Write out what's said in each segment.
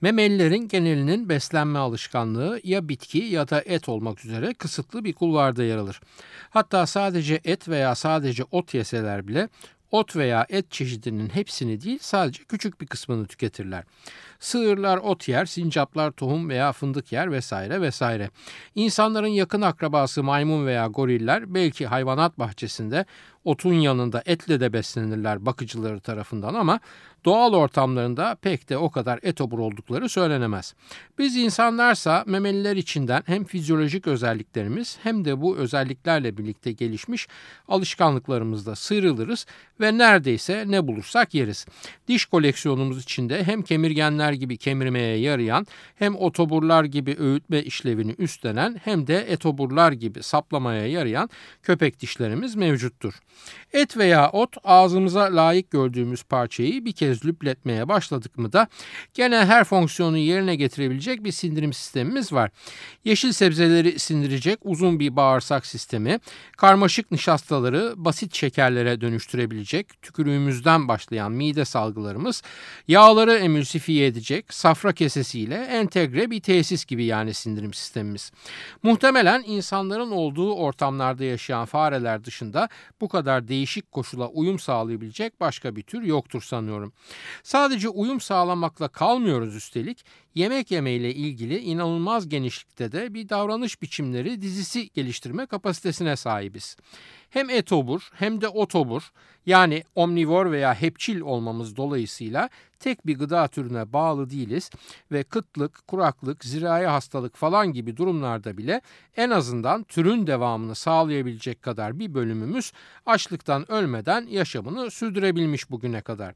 Memelilerin genelinin beslenme alışkanlığı ya bitki ya da et olmak üzere kısıtlı bir kulvarda yer alır. Hatta sadece et veya sadece ot yeseler bile ot veya et çeşidinin hepsini değil sadece küçük bir kısmını tüketirler. Sığırlar ot yer, sincaplar tohum veya fındık yer vesaire vesaire. İnsanların yakın akrabası maymun veya goriller belki hayvanat bahçesinde otun yanında etle de beslenirler bakıcıları tarafından ama doğal ortamlarında pek de o kadar etobur oldukları söylenemez. Biz insanlarsa memeliler içinden hem fizyolojik özelliklerimiz hem de bu özelliklerle birlikte gelişmiş alışkanlıklarımızda sıyrılırız ve neredeyse ne bulursak yeriz. Diş koleksiyonumuz içinde hem kemirgenler gibi kemirmeye yarayan hem otoburlar gibi öğütme işlevini üstlenen hem de etoburlar gibi saplamaya yarayan köpek dişlerimiz mevcuttur. Et veya ot ağzımıza layık gördüğümüz parçayı bir kez lüpletmeye başladık mı da gene her fonksiyonu yerine getirebilecek bir sindirim sistemimiz var. Yeşil sebzeleri sindirecek uzun bir bağırsak sistemi, karmaşık nişastaları basit şekerlere dönüştürebilecek tükürüğümüzden başlayan mide salgılarımız, yağları emülsifiye edecek safra kesesiyle entegre bir tesis gibi yani sindirim sistemimiz. Muhtemelen insanların olduğu ortamlarda yaşayan fareler dışında bu kadar değişik koşula uyum sağlayabilecek başka bir tür yoktur sanıyorum. Sadece uyum sağlamakla kalmıyoruz üstelik yemek yemeyle ilgili inanılmaz genişlikte de bir davranış biçimleri dizisi geliştirme kapasitesine sahibiz. Hem etobur hem de otobur yani omnivor veya hepçil olmamız dolayısıyla tek bir gıda türüne bağlı değiliz ve kıtlık, kuraklık, zirai hastalık falan gibi durumlarda bile en azından türün devamını sağlayabilecek kadar bir bölümümüz açlıktan ölmeden yaşamını sürdürebilmiş bugüne kadar.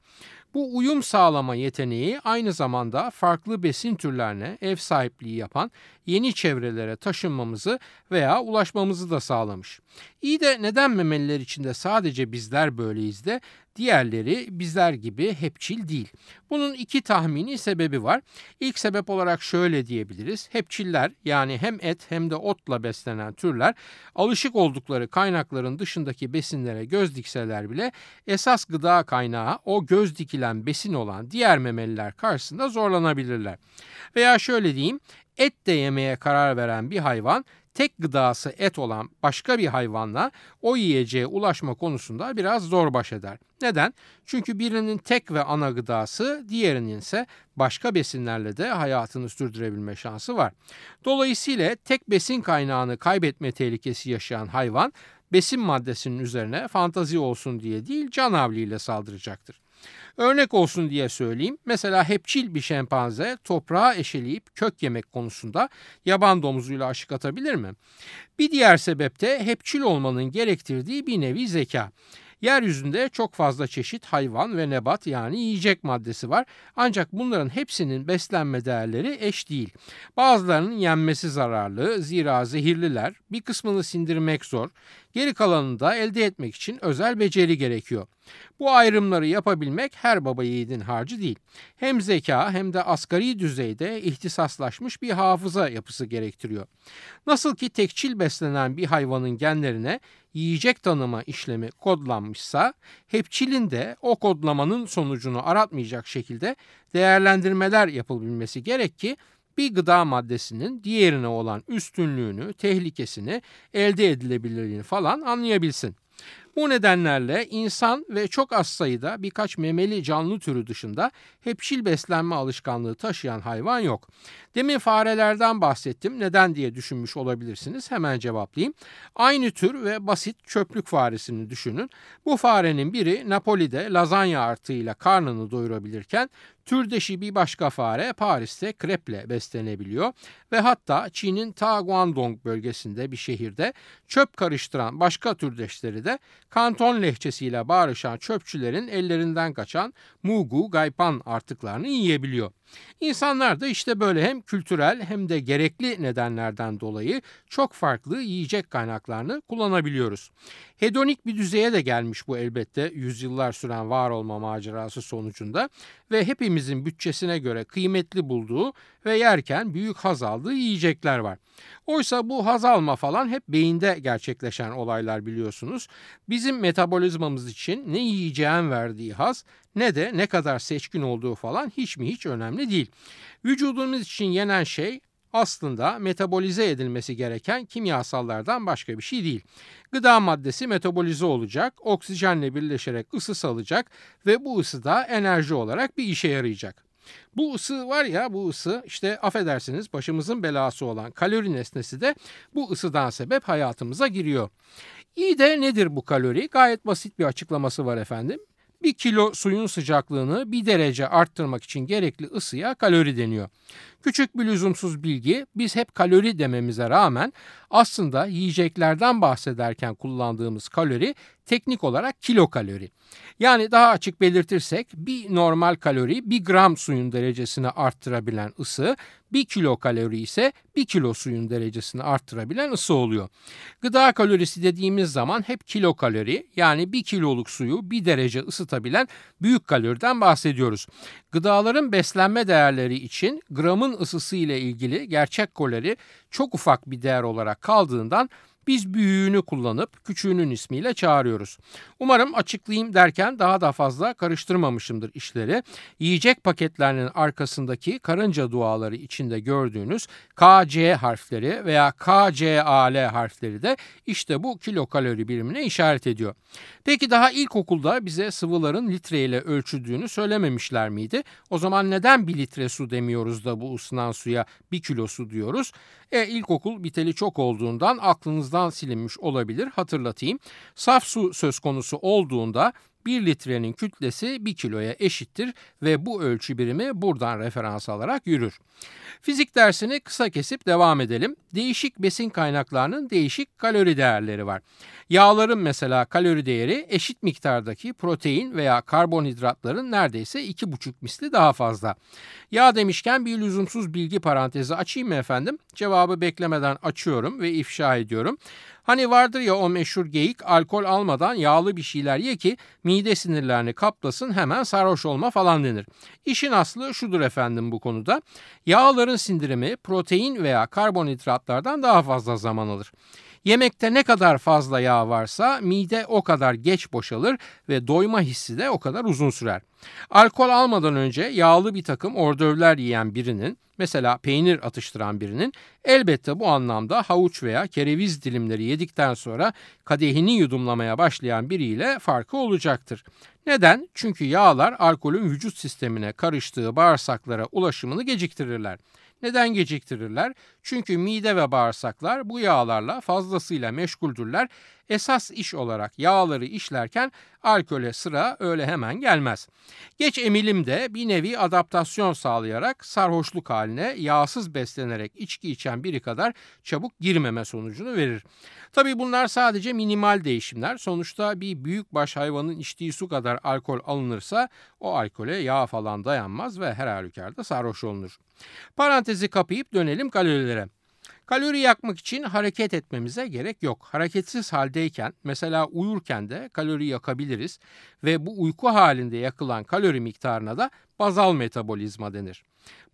Bu uyum sağlama yeteneği aynı zamanda farklı besin türlerine ev sahipliği yapan yeni çevrelere taşınmamızı veya ulaşmamızı da sağlamış. İyi de neden memeliler içinde sadece bizler böyleyiz de Diğerleri bizler gibi hepçil değil. Bunun iki tahmini sebebi var. İlk sebep olarak şöyle diyebiliriz. Hepçiller yani hem et hem de otla beslenen türler alışık oldukları kaynakların dışındaki besinlere göz dikseler bile esas gıda kaynağı o göz dikilen besin olan diğer memeliler karşısında zorlanabilirler. Veya şöyle diyeyim et de yemeye karar veren bir hayvan tek gıdası et olan başka bir hayvanla o yiyeceğe ulaşma konusunda biraz zor baş eder. Neden? Çünkü birinin tek ve ana gıdası, diğerinin ise başka besinlerle de hayatını sürdürebilme şansı var. Dolayısıyla tek besin kaynağını kaybetme tehlikesi yaşayan hayvan besin maddesinin üzerine fantazi olsun diye değil can havliyle saldıracaktır. Örnek olsun diye söyleyeyim. Mesela hepçil bir şempanze toprağa eşeleyip kök yemek konusunda yaban domuzuyla aşık atabilir mi? Bir diğer sebep de hepçil olmanın gerektirdiği bir nevi zeka. Yeryüzünde çok fazla çeşit hayvan ve nebat yani yiyecek maddesi var. Ancak bunların hepsinin beslenme değerleri eş değil. Bazılarının yenmesi zararlı, zira zehirliler, bir kısmını sindirmek zor. Geri kalanını da elde etmek için özel beceri gerekiyor. Bu ayrımları yapabilmek her baba yiğidin harcı değil. Hem zeka hem de asgari düzeyde ihtisaslaşmış bir hafıza yapısı gerektiriyor. Nasıl ki tekçil beslenen bir hayvanın genlerine yiyecek tanıma işlemi kodlanmışsa, hepçilin de o kodlamanın sonucunu aratmayacak şekilde değerlendirmeler yapılabilmesi gerek ki bir gıda maddesinin diğerine olan üstünlüğünü, tehlikesini, elde edilebilirliğini falan anlayabilsin. Bu nedenlerle insan ve çok az sayıda birkaç memeli canlı türü dışında hepçil beslenme alışkanlığı taşıyan hayvan yok. Demin farelerden bahsettim. Neden diye düşünmüş olabilirsiniz. Hemen cevaplayayım. Aynı tür ve basit çöplük faresini düşünün. Bu farenin biri Napoli'de lazanya artığıyla karnını doyurabilirken Türdeşi bir başka fare Paris'te kreple beslenebiliyor ve hatta Çin'in Ta Guangdong bölgesinde bir şehirde çöp karıştıran başka türdeşleri de kanton lehçesiyle bağırışan çöpçülerin ellerinden kaçan mugu gaypan artıklarını yiyebiliyor. İnsanlar da işte böyle hem kültürel hem de gerekli nedenlerden dolayı çok farklı yiyecek kaynaklarını kullanabiliyoruz. Hedonik bir düzeye de gelmiş bu elbette yüzyıllar süren var olma macerası sonucunda ve hepimizin bütçesine göre kıymetli bulduğu ve yerken büyük haz aldığı yiyecekler var. Oysa bu haz alma falan hep beyinde gerçekleşen olaylar biliyorsunuz. Bizim metabolizmamız için ne yiyeceğin verdiği haz ne de ne kadar seçkin olduğu falan hiç mi hiç önemli değil. Vücudumuz için yenen şey aslında metabolize edilmesi gereken kimyasallardan başka bir şey değil. Gıda maddesi metabolize olacak, oksijenle birleşerek ısı salacak ve bu ısı da enerji olarak bir işe yarayacak. Bu ısı var ya bu ısı işte affedersiniz başımızın belası olan kalori nesnesi de bu ısıdan sebep hayatımıza giriyor. İyi de nedir bu kalori? Gayet basit bir açıklaması var efendim. Bir kilo suyun sıcaklığını bir derece arttırmak için gerekli ısıya kalori deniyor. Küçük bir lüzumsuz bilgi biz hep kalori dememize rağmen aslında yiyeceklerden bahsederken kullandığımız kalori teknik olarak kilokalori. Yani daha açık belirtirsek bir normal kalori bir gram suyun derecesini arttırabilen ısı, bir kilo kalori ise bir kilo suyun derecesini arttırabilen ısı oluyor. Gıda kalorisi dediğimiz zaman hep kilo kalori yani bir kiloluk suyu bir derece ısıtabilen büyük kaloriden bahsediyoruz. Gıdaların beslenme değerleri için gramın ısısı ile ilgili gerçek kalori çok ufak bir değer olarak kaldığından biz büyüğünü kullanıp küçüğünün ismiyle çağırıyoruz. Umarım açıklayayım derken daha da fazla karıştırmamışımdır işleri. Yiyecek paketlerinin arkasındaki karınca duaları içinde gördüğünüz KC harfleri veya KCAL harfleri de işte bu kilokalori birimine işaret ediyor. Peki daha ilkokulda bize sıvıların litreyle ölçüldüğünü söylememişler miydi? O zaman neden bir litre su demiyoruz da bu ısınan suya bir kilo su diyoruz? E, ilkokul biteli çok olduğundan aklınızdan silinmiş olabilir hatırlatayım. Saf su söz konusu olduğunda 1 litrenin kütlesi 1 kiloya eşittir ve bu ölçü birimi buradan referans alarak yürür. Fizik dersini kısa kesip devam edelim. Değişik besin kaynaklarının değişik kalori değerleri var. Yağların mesela kalori değeri eşit miktardaki protein veya karbonhidratların neredeyse 2,5 misli daha fazla. Yağ demişken bir lüzumsuz bilgi parantezi açayım mı efendim? Cevabı beklemeden açıyorum ve ifşa ediyorum. Hani vardır ya o meşhur geyik alkol almadan yağlı bir şeyler ye ki mide sinirlerini kaplasın hemen sarhoş olma falan denir. İşin aslı şudur efendim bu konuda. Yağların sindirimi protein veya karbonhidratlardan daha fazla zaman alır. Yemekte ne kadar fazla yağ varsa mide o kadar geç boşalır ve doyma hissi de o kadar uzun sürer. Alkol almadan önce yağlı bir takım ordövler yiyen birinin mesela peynir atıştıran birinin elbette bu anlamda havuç veya kereviz dilimleri yedikten sonra kadehini yudumlamaya başlayan biriyle farkı olacaktır. Neden? Çünkü yağlar alkolün vücut sistemine karıştığı bağırsaklara ulaşımını geciktirirler. Neden geciktirirler? Çünkü mide ve bağırsaklar bu yağlarla fazlasıyla meşguldürler. Esas iş olarak yağları işlerken alkole sıra öyle hemen gelmez. Geç emilim de bir nevi adaptasyon sağlayarak sarhoşluk haline yağsız beslenerek içki içen biri kadar çabuk girmeme sonucunu verir. Tabi bunlar sadece minimal değişimler. Sonuçta bir büyük baş hayvanın içtiği su kadar alkol alınırsa o alkole yağ falan dayanmaz ve her halükarda sarhoş olunur. Parantezi kapayıp dönelim kalorilere. Kalori yakmak için hareket etmemize gerek yok. Hareketsiz haldeyken mesela uyurken de kalori yakabiliriz ve bu uyku halinde yakılan kalori miktarına da bazal metabolizma denir.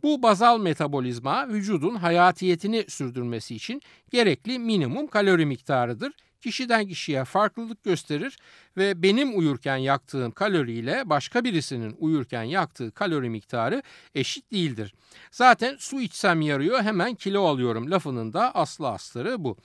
Bu bazal metabolizma vücudun hayatiyetini sürdürmesi için gerekli minimum kalori miktarıdır kişiden kişiye farklılık gösterir ve benim uyurken yaktığım kaloriyle başka birisinin uyurken yaktığı kalori miktarı eşit değildir. Zaten su içsem yarıyor hemen kilo alıyorum lafının da aslı astarı bu.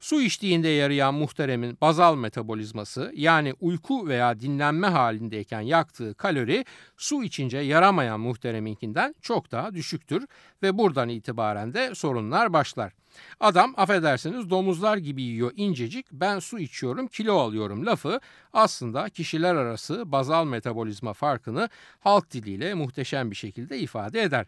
Su içtiğinde yarayan muhteremin bazal metabolizması yani uyku veya dinlenme halindeyken yaktığı kalori su içince yaramayan muhtereminkinden çok daha düşüktür ve buradan itibaren de sorunlar başlar. Adam affedersiniz domuzlar gibi yiyor incecik ben su içiyorum kilo alıyorum lafı aslında kişiler arası bazal metabolizma farkını halk diliyle muhteşem bir şekilde ifade eder.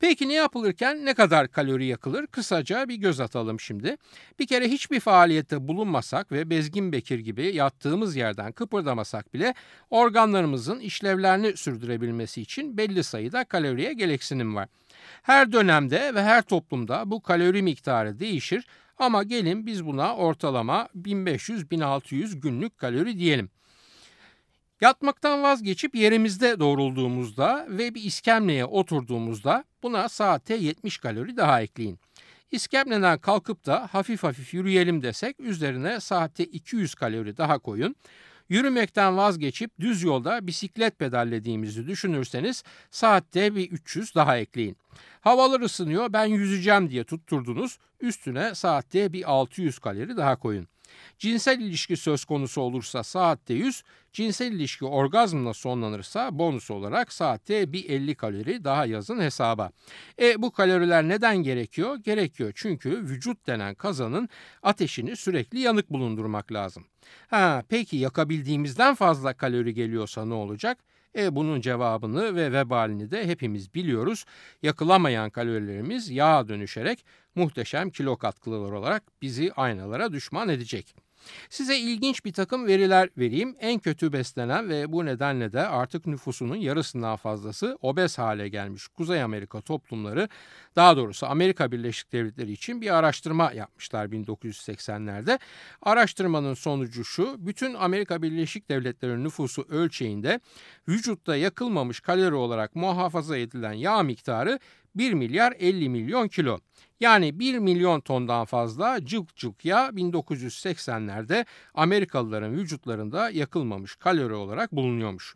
Peki ne yapılırken ne kadar kalori yakılır? Kısaca bir göz atalım şimdi. Bir kere hiçbir faaliyette bulunmasak ve bezgin bekir gibi yattığımız yerden kıpırdamasak bile organlarımızın işlevlerini sürdürebilmesi için belli sayıda kaloriye gereksinim var. Her dönemde ve her toplumda bu kalori miktarı değişir ama gelin biz buna ortalama 1500-1600 günlük kalori diyelim. Yatmaktan vazgeçip yerimizde doğrulduğumuzda ve bir iskemleye oturduğumuzda buna saatte 70 kalori daha ekleyin. İskemleden kalkıp da hafif hafif yürüyelim desek üzerine saatte 200 kalori daha koyun. Yürümekten vazgeçip düz yolda bisiklet pedallediğimizi düşünürseniz saatte bir 300 daha ekleyin. Havalar ısınıyor ben yüzeceğim diye tutturdunuz üstüne saatte bir 600 kalori daha koyun. Cinsel ilişki söz konusu olursa saatte 100, cinsel ilişki orgazmla sonlanırsa bonus olarak saatte bir 50 kalori daha yazın hesaba. E bu kaloriler neden gerekiyor? Gerekiyor çünkü vücut denen kazanın ateşini sürekli yanık bulundurmak lazım. Ha peki yakabildiğimizden fazla kalori geliyorsa ne olacak? E bunun cevabını ve vebalini de hepimiz biliyoruz. Yakılamayan kalorilerimiz yağa dönüşerek muhteşem kilo katkılar olarak bizi aynalara düşman edecek. Size ilginç bir takım veriler vereyim. En kötü beslenen ve bu nedenle de artık nüfusunun yarısından fazlası obez hale gelmiş Kuzey Amerika toplumları, daha doğrusu Amerika Birleşik Devletleri için bir araştırma yapmışlar 1980'lerde. Araştırmanın sonucu şu, bütün Amerika Birleşik Devletleri nüfusu ölçeğinde vücutta yakılmamış kalori olarak muhafaza edilen yağ miktarı 1 milyar 50 milyon kilo. Yani 1 milyon tondan fazla cılk cılk yağ 1980'lerde Amerikalıların vücutlarında yakılmamış kalori olarak bulunuyormuş.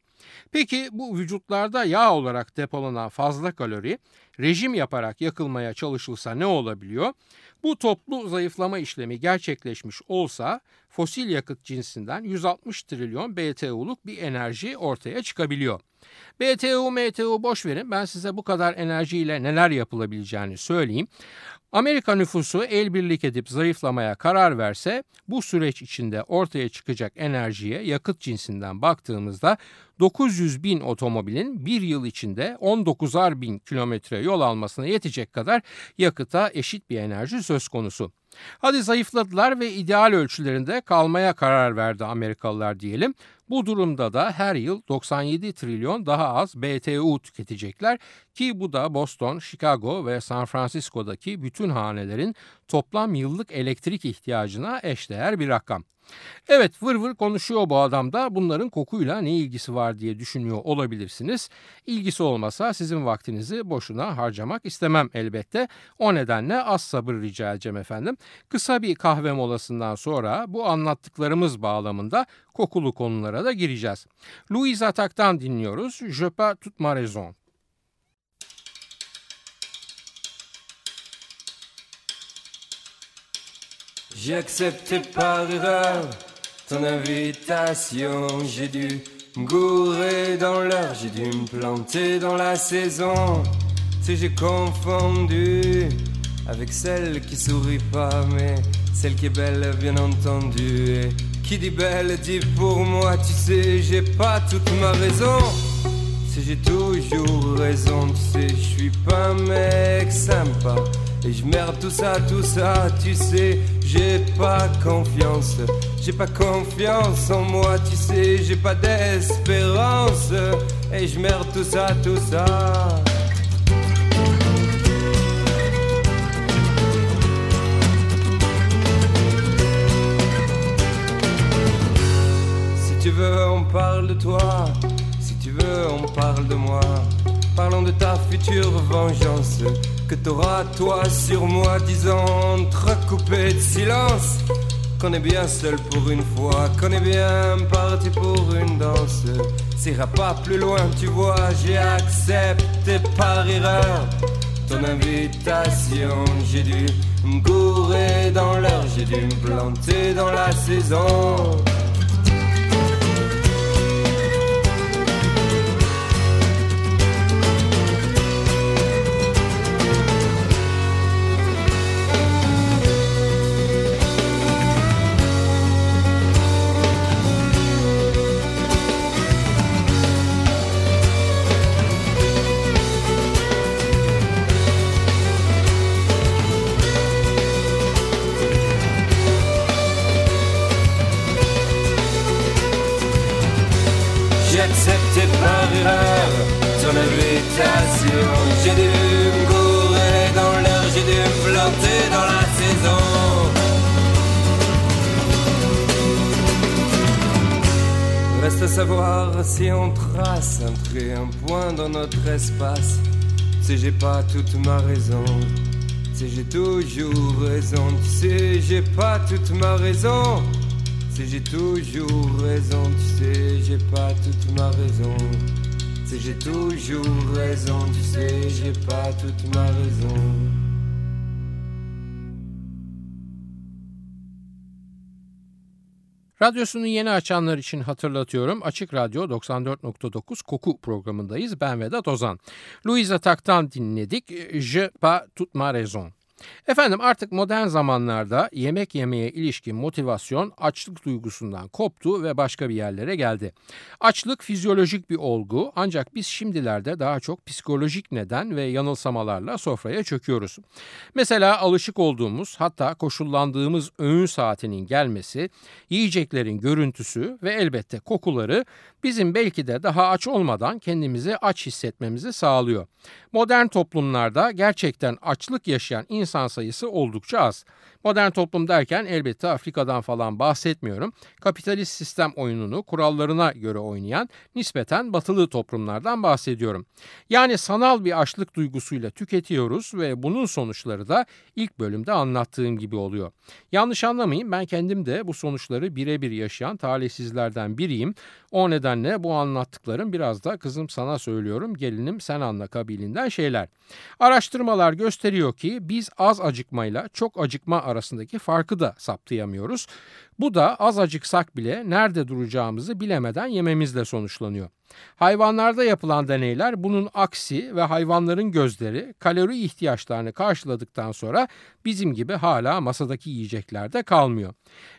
Peki bu vücutlarda yağ olarak depolanan fazla kalori rejim yaparak yakılmaya çalışılsa ne olabiliyor? Bu toplu zayıflama işlemi gerçekleşmiş olsa fosil yakıt cinsinden 160 trilyon BTU'luk bir enerji ortaya çıkabiliyor. BTU, MTU boş verin ben size bu kadar enerjiyle neler yapılabileceğini söyleyeyim. Amerika nüfusu el birlik edip zayıflamaya karar verse bu süreç içinde ortaya çıkacak enerjiye yakıt cinsinden baktığımızda 900 bin otomobilin bir yıl içinde 19'ar bin kilometre yol almasına yetecek kadar yakıta eşit bir enerji söz konusu. Hadi zayıfladılar ve ideal ölçülerinde kalmaya karar verdi Amerikalılar diyelim. Bu durumda da her yıl 97 trilyon daha az BTU tüketecekler ki bu da Boston, Chicago ve San Francisco'daki bütün hanelerin toplam yıllık elektrik ihtiyacına eşdeğer bir rakam. Evet vır vır konuşuyor bu adam da bunların kokuyla ne ilgisi var diye düşünüyor olabilirsiniz. İlgisi olmasa sizin vaktinizi boşuna harcamak istemem elbette. O nedenle az sabır rica edeceğim efendim. Kısa bir kahve molasından sonra bu anlattıklarımız bağlamında kokulu konulara da gireceğiz. Louis Attaque'dan dinliyoruz. Je pas toute ma raison. J'ai accepté par erreur ton invitation. J'ai dû me dans l'heure, j'ai dû me planter dans la saison. Tu j'ai confondu avec celle qui sourit pas, mais celle qui est belle, bien entendu. Et qui dit belle dit pour moi, tu sais, j'ai pas toute ma raison. Si j'ai toujours raison, tu sais, je suis pas un mec sympa. Et je merde tout ça, tout ça, tu sais, j'ai pas confiance. J'ai pas confiance en moi, tu sais, j'ai pas d'espérance. Et je merde tout ça, tout ça. Si tu veux, on parle de toi. Si tu veux, on parle de moi. Parlons de ta future vengeance que t'auras toi sur moi, disant coupé de silence. Qu'on est bien seul pour une fois, qu'on est bien parti pour une danse. S'ira pas plus loin, tu vois, j'ai accepté par erreur ton invitation. J'ai dû me dans l'heure, j'ai dû me planter dans la saison. Savoir si on trace un trait, un point dans notre espace. Si j'ai pas toute ma raison, si j'ai toujours raison, tu sais, j'ai pas toute ma raison. Si j'ai toujours raison, tu sais, j'ai pas toute ma raison. Si j'ai toujours raison, tu sais, j'ai pas toute ma raison. Radyosunu yeni açanlar için hatırlatıyorum. Açık Radyo 94.9 Koku programındayız. Ben Vedat Ozan. Louisa Tak'tan dinledik. Je pas toute ma raison. Efendim artık modern zamanlarda yemek yemeye ilişkin motivasyon açlık duygusundan koptu ve başka bir yerlere geldi. Açlık fizyolojik bir olgu ancak biz şimdilerde daha çok psikolojik neden ve yanılsamalarla sofraya çöküyoruz. Mesela alışık olduğumuz hatta koşullandığımız öğün saatinin gelmesi, yiyeceklerin görüntüsü ve elbette kokuları bizim belki de daha aç olmadan kendimizi aç hissetmemizi sağlıyor. Modern toplumlarda gerçekten açlık yaşayan insan sayısı oldukça az. Modern toplum derken elbette Afrika'dan falan bahsetmiyorum. Kapitalist sistem oyununu kurallarına göre oynayan nispeten batılı toplumlardan bahsediyorum. Yani sanal bir açlık duygusuyla tüketiyoruz ve bunun sonuçları da ilk bölümde anlattığım gibi oluyor. Yanlış anlamayın ben kendim de bu sonuçları birebir yaşayan talihsizlerden biriyim. O nedenle bu anlattıklarım biraz da kızım sana söylüyorum gelinim sen anla kabilinden şeyler. Araştırmalar gösteriyor ki biz az acıkmayla çok acıkma arasındaki farkı da saptayamıyoruz. Bu da az acıksak bile nerede duracağımızı bilemeden yememizle sonuçlanıyor. Hayvanlarda yapılan deneyler bunun aksi ve hayvanların gözleri kalori ihtiyaçlarını karşıladıktan sonra bizim gibi hala masadaki yiyeceklerde kalmıyor.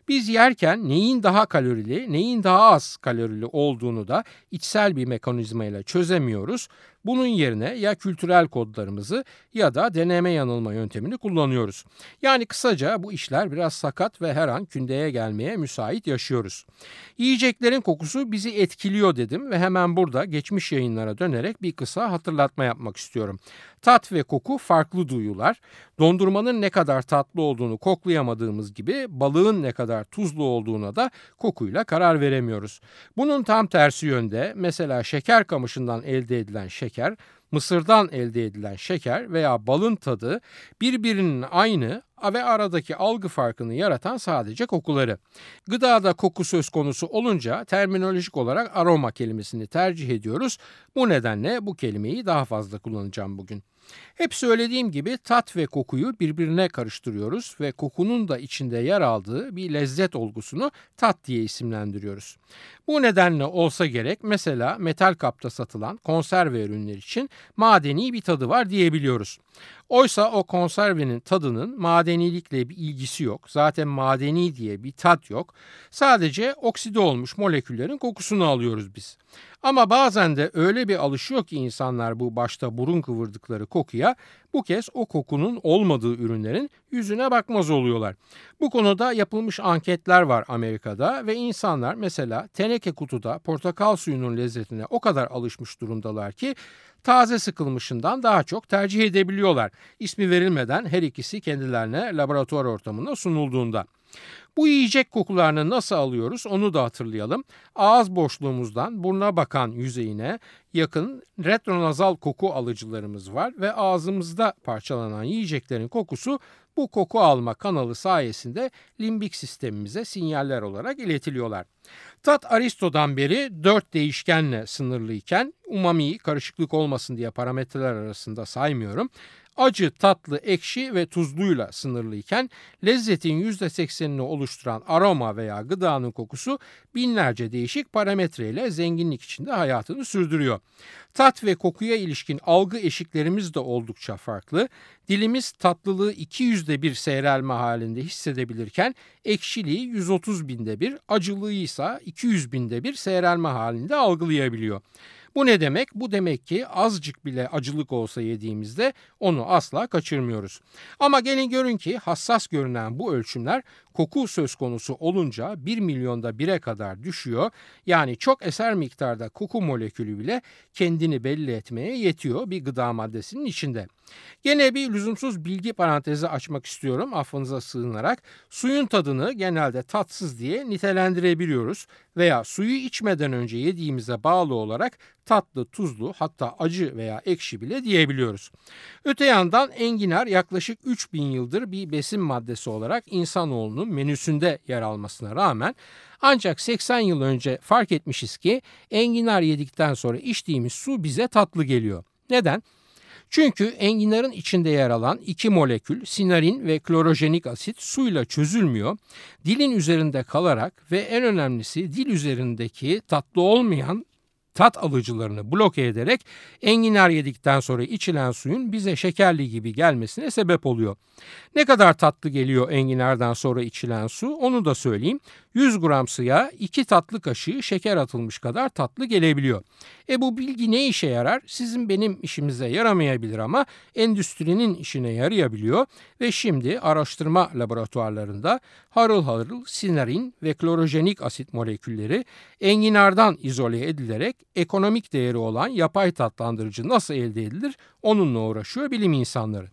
Biz yerken neyin daha kalorili, neyin daha az kalorili olduğunu da içsel bir mekanizmayla çözemiyoruz. Bunun yerine ya kültürel kodlarımızı ya da deneme yanılma yöntemini kullanıyoruz. Yani kısaca bu işler biraz sakat ve her an kündeye gelmeye müsait yaşıyoruz. Yiyeceklerin kokusu bizi etkiliyor dedim ve hemen burada geçmiş yayınlara dönerek bir kısa hatırlatma yapmak istiyorum. Tat ve koku farklı duyular. Dondurmanın ne kadar tatlı olduğunu koklayamadığımız gibi balığın ne kadar tuzlu olduğuna da kokuyla karar veremiyoruz. Bunun tam tersi yönde mesela şeker kamışından elde edilen şeker mısırdan elde edilen şeker veya balın tadı birbirinin aynı ve aradaki algı farkını yaratan sadece kokuları. Gıdada koku söz konusu olunca terminolojik olarak aroma kelimesini tercih ediyoruz. Bu nedenle bu kelimeyi daha fazla kullanacağım bugün. Hep söylediğim gibi tat ve kokuyu birbirine karıştırıyoruz ve kokunun da içinde yer aldığı bir lezzet olgusunu tat diye isimlendiriyoruz. Bu nedenle olsa gerek mesela metal kapta satılan konserve ürünler için madeni bir tadı var diyebiliyoruz. Oysa o konservenin tadının madenilikle bir ilgisi yok. Zaten madeni diye bir tat yok. Sadece okside olmuş moleküllerin kokusunu alıyoruz biz. Ama bazen de öyle bir alışıyor ki insanlar bu başta burun kıvırdıkları kokuya bu kez o kokunun olmadığı ürünlerin yüzüne bakmaz oluyorlar. Bu konuda yapılmış anketler var Amerika'da ve insanlar mesela teneke kutuda portakal suyunun lezzetine o kadar alışmış durumdalar ki taze sıkılmışından daha çok tercih edebiliyorlar. İsmi verilmeden her ikisi kendilerine laboratuvar ortamında sunulduğunda. Bu yiyecek kokularını nasıl alıyoruz onu da hatırlayalım. Ağız boşluğumuzdan buruna bakan yüzeyine yakın retronazal koku alıcılarımız var ve ağzımızda parçalanan yiyeceklerin kokusu bu koku alma kanalı sayesinde limbik sistemimize sinyaller olarak iletiliyorlar. Tat Aristo'dan beri dört değişkenle sınırlıyken umamiyi karışıklık olmasın diye parametreler arasında saymıyorum acı, tatlı, ekşi ve tuzluyla sınırlıyken lezzetin %80'ini oluşturan aroma veya gıdanın kokusu binlerce değişik parametreyle zenginlik içinde hayatını sürdürüyor. Tat ve kokuya ilişkin algı eşiklerimiz de oldukça farklı. Dilimiz tatlılığı 200'de bir seyrelme halinde hissedebilirken ekşiliği 130 binde bir, acılığı ise 200 binde bir seyrelme halinde algılayabiliyor. Bu ne demek? Bu demek ki azıcık bile acılık olsa yediğimizde onu asla kaçırmıyoruz. Ama gelin görün ki hassas görünen bu ölçümler koku söz konusu olunca 1 milyonda 1'e kadar düşüyor. Yani çok eser miktarda koku molekülü bile kendini belli etmeye yetiyor bir gıda maddesinin içinde. Gene bir lüzumsuz bilgi parantezi açmak istiyorum affınıza sığınarak. Suyun tadını genelde tatsız diye nitelendirebiliyoruz veya suyu içmeden önce yediğimize bağlı olarak tatlı, tuzlu hatta acı veya ekşi bile diyebiliyoruz. Öte yandan enginar yaklaşık 3000 yıldır bir besin maddesi olarak insanoğlunun menüsünde yer almasına rağmen ancak 80 yıl önce fark etmişiz ki enginar yedikten sonra içtiğimiz su bize tatlı geliyor. Neden? Çünkü enginarın içinde yer alan iki molekül sinarin ve klorojenik asit suyla çözülmüyor. Dilin üzerinde kalarak ve en önemlisi dil üzerindeki tatlı olmayan tat alıcılarını bloke ederek enginar yedikten sonra içilen suyun bize şekerli gibi gelmesine sebep oluyor. Ne kadar tatlı geliyor enginardan sonra içilen su onu da söyleyeyim. 100 gram suya 2 tatlı kaşığı şeker atılmış kadar tatlı gelebiliyor. E bu bilgi ne işe yarar? Sizin benim işimize yaramayabilir ama endüstrinin işine yarayabiliyor ve şimdi araştırma laboratuvarlarında harıl harıl sinarin ve klorojenik asit molekülleri enginardan izole edilerek ekonomik değeri olan yapay tatlandırıcı nasıl elde edilir onunla uğraşıyor bilim insanları.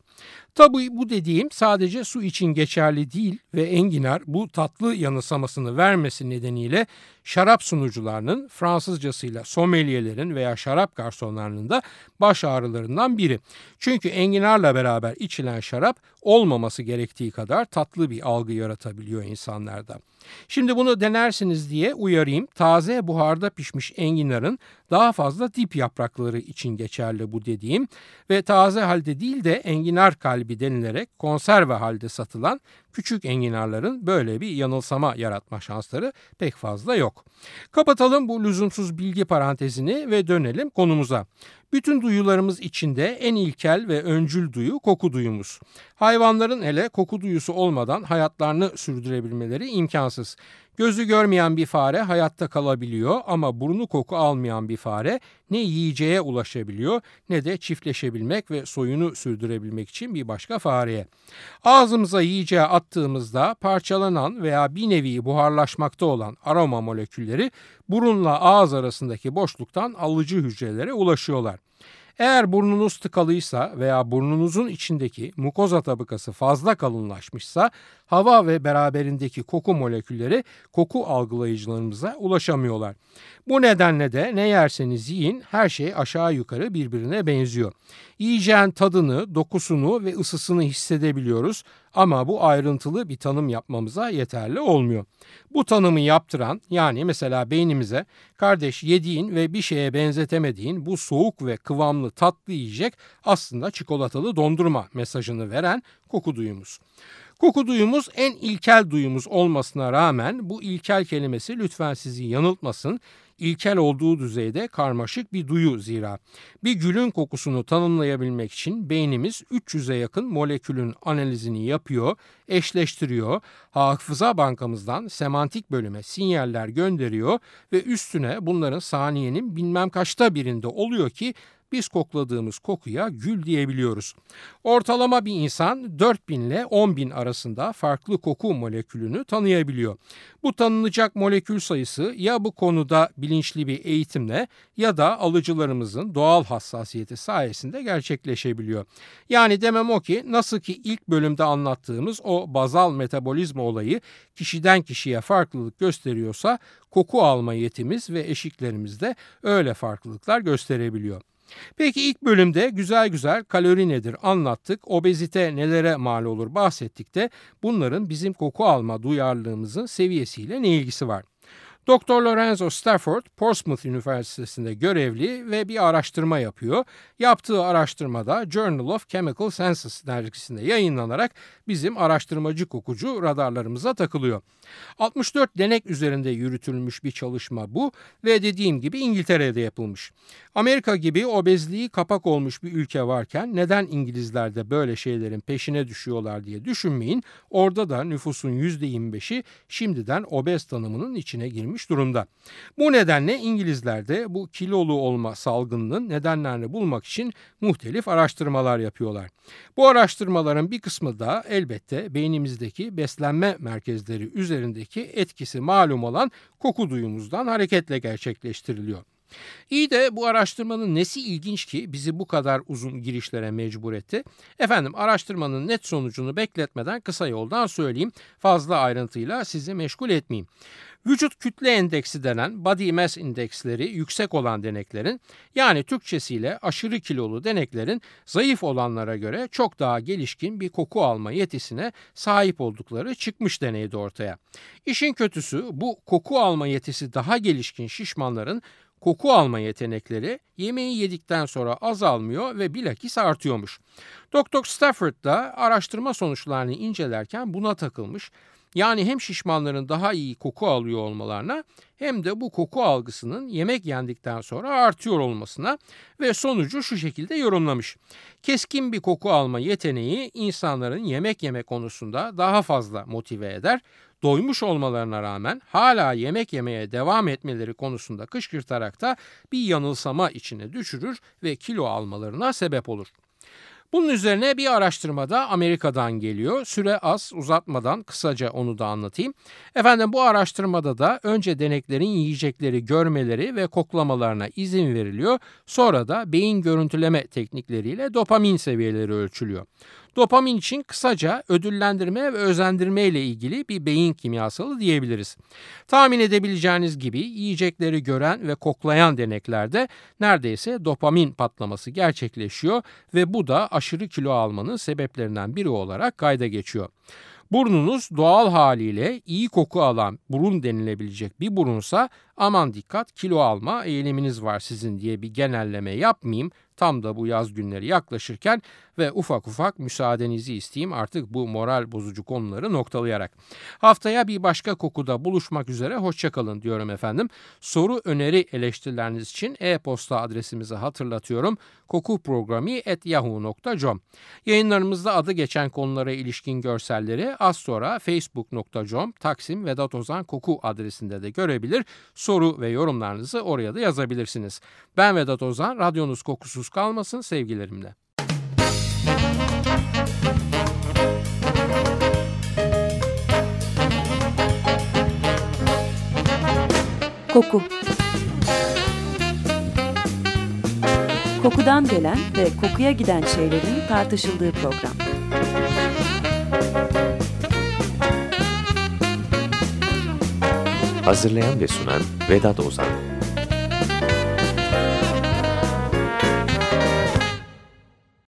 Tabii bu dediğim sadece su için geçerli değil ve enginar bu tatlı yanısamasını vermesi nedeniyle şarap sunucularının Fransızcasıyla sommeliyerin veya şarap garsonlarının da baş ağrılarından biri. Çünkü enginarla beraber içilen şarap olmaması gerektiği kadar tatlı bir algı yaratabiliyor insanlarda. Şimdi bunu denersiniz diye uyarayım. Taze buharda pişmiş enginarın daha fazla dip yaprakları için geçerli bu dediğim ve taze halde değil de enginar kalbi denilerek konserve halde satılan küçük enginarların böyle bir yanılsama yaratma şansları pek fazla yok. Kapatalım bu lüzumsuz bilgi parantezini ve dönelim konumuza. Bütün duyularımız içinde en ilkel ve öncül duyu koku duyumuz. Hayvanların hele koku duyusu olmadan hayatlarını sürdürebilmeleri imkansız. Gözü görmeyen bir fare hayatta kalabiliyor ama burnu koku almayan bir fare ne yiyeceğe ulaşabiliyor ne de çiftleşebilmek ve soyunu sürdürebilmek için bir başka fareye. Ağzımıza yiyeceği attığımızda parçalanan veya bir nevi buharlaşmakta olan aroma molekülleri burunla ağız arasındaki boşluktan alıcı hücrelere ulaşıyorlar. Eğer burnunuz tıkalıysa veya burnunuzun içindeki mukoza tabakası fazla kalınlaşmışsa hava ve beraberindeki koku molekülleri koku algılayıcılarımıza ulaşamıyorlar. Bu nedenle de ne yerseniz yiyin her şey aşağı yukarı birbirine benziyor. Yiyeceğin tadını, dokusunu ve ısısını hissedebiliyoruz ama bu ayrıntılı bir tanım yapmamıza yeterli olmuyor. Bu tanımı yaptıran yani mesela beynimize kardeş yediğin ve bir şeye benzetemediğin bu soğuk ve kıvamlı tatlı yiyecek aslında çikolatalı dondurma mesajını veren koku duyumuz. Koku duyumuz en ilkel duyumuz olmasına rağmen bu ilkel kelimesi lütfen sizi yanıltmasın ilkel olduğu düzeyde karmaşık bir duyu zira. Bir gülün kokusunu tanımlayabilmek için beynimiz 300'e yakın molekülün analizini yapıyor, eşleştiriyor, hafıza bankamızdan semantik bölüme sinyaller gönderiyor ve üstüne bunların saniyenin bilmem kaçta birinde oluyor ki biz kokladığımız kokuya gül diyebiliyoruz. Ortalama bir insan 4000 ile 10.000 arasında farklı koku molekülünü tanıyabiliyor. Bu tanınacak molekül sayısı ya bu konuda bilinçli bir eğitimle ya da alıcılarımızın doğal hassasiyeti sayesinde gerçekleşebiliyor. Yani demem o ki nasıl ki ilk bölümde anlattığımız o bazal metabolizma olayı kişiden kişiye farklılık gösteriyorsa koku alma yetimiz ve eşiklerimiz de öyle farklılıklar gösterebiliyor. Peki ilk bölümde güzel güzel kalori nedir anlattık, obezite nelere mal olur bahsettik de bunların bizim koku alma duyarlılığımızın seviyesiyle ne ilgisi var? Dr. Lorenzo Stafford Portsmouth Üniversitesi'nde görevli ve bir araştırma yapıyor. Yaptığı araştırmada Journal of Chemical Sciences dergisinde yayınlanarak bizim araştırmacı kokucu radarlarımıza takılıyor. 64 denek üzerinde yürütülmüş bir çalışma bu ve dediğim gibi İngiltere'de yapılmış. Amerika gibi obezliği kapak olmuş bir ülke varken neden İngilizler de böyle şeylerin peşine düşüyorlar diye düşünmeyin. Orada da nüfusun %25'i şimdiden obez tanımının içine girmiş edilmiş durumda. Bu nedenle İngilizler de bu kilolu olma salgınının nedenlerini bulmak için muhtelif araştırmalar yapıyorlar. Bu araştırmaların bir kısmı da elbette beynimizdeki beslenme merkezleri üzerindeki etkisi malum olan koku duyumuzdan hareketle gerçekleştiriliyor. İyi de bu araştırmanın nesi ilginç ki bizi bu kadar uzun girişlere mecbur etti? Efendim araştırmanın net sonucunu bekletmeden kısa yoldan söyleyeyim. Fazla ayrıntıyla sizi meşgul etmeyeyim. Vücut kütle endeksi denen body mass indeksleri yüksek olan deneklerin yani Türkçesiyle aşırı kilolu deneklerin zayıf olanlara göre çok daha gelişkin bir koku alma yetisine sahip oldukları çıkmış deneydi ortaya. İşin kötüsü bu koku alma yetisi daha gelişkin şişmanların koku alma yetenekleri yemeği yedikten sonra azalmıyor ve bilakis artıyormuş. Dr. Stafford da araştırma sonuçlarını incelerken buna takılmış. Yani hem şişmanların daha iyi koku alıyor olmalarına hem de bu koku algısının yemek yendikten sonra artıyor olmasına ve sonucu şu şekilde yorumlamış. Keskin bir koku alma yeteneği insanların yemek yeme konusunda daha fazla motive eder doymuş olmalarına rağmen hala yemek yemeye devam etmeleri konusunda kışkırtarak da bir yanılsama içine düşürür ve kilo almalarına sebep olur. Bunun üzerine bir araştırmada Amerika'dan geliyor. Süre az uzatmadan kısaca onu da anlatayım. Efendim bu araştırmada da önce deneklerin yiyecekleri görmeleri ve koklamalarına izin veriliyor. Sonra da beyin görüntüleme teknikleriyle dopamin seviyeleri ölçülüyor. Dopamin için kısaca ödüllendirme ve özendirme ile ilgili bir beyin kimyasalı diyebiliriz. Tahmin edebileceğiniz gibi yiyecekleri gören ve koklayan deneklerde neredeyse dopamin patlaması gerçekleşiyor ve bu da aşırı kilo almanın sebeplerinden biri olarak kayda geçiyor. Burnunuz doğal haliyle iyi koku alan burun denilebilecek bir burunsa aman dikkat kilo alma eğiliminiz var sizin diye bir genelleme yapmayayım. Tam da bu yaz günleri yaklaşırken ve ufak ufak müsaadenizi isteyeyim artık bu moral bozucu konuları noktalayarak. Haftaya bir başka kokuda buluşmak üzere hoşçakalın diyorum efendim. Soru, öneri, eleştirileriniz için e-posta adresimizi hatırlatıyorum. kokuprogrami.yahoo.com Yayınlarımızda adı geçen konulara ilişkin görselleri az sonra facebook.com Taksim Vedat Ozan Koku adresinde de görebilir. Soru ve yorumlarınızı oraya da yazabilirsiniz. Ben Vedat Ozan, radyonuz kokusuz kalmasın sevgilerimle. Koku Kokudan gelen ve kokuya giden şeylerin tartışıldığı program. Hazırlayan ve sunan Vedat Ozan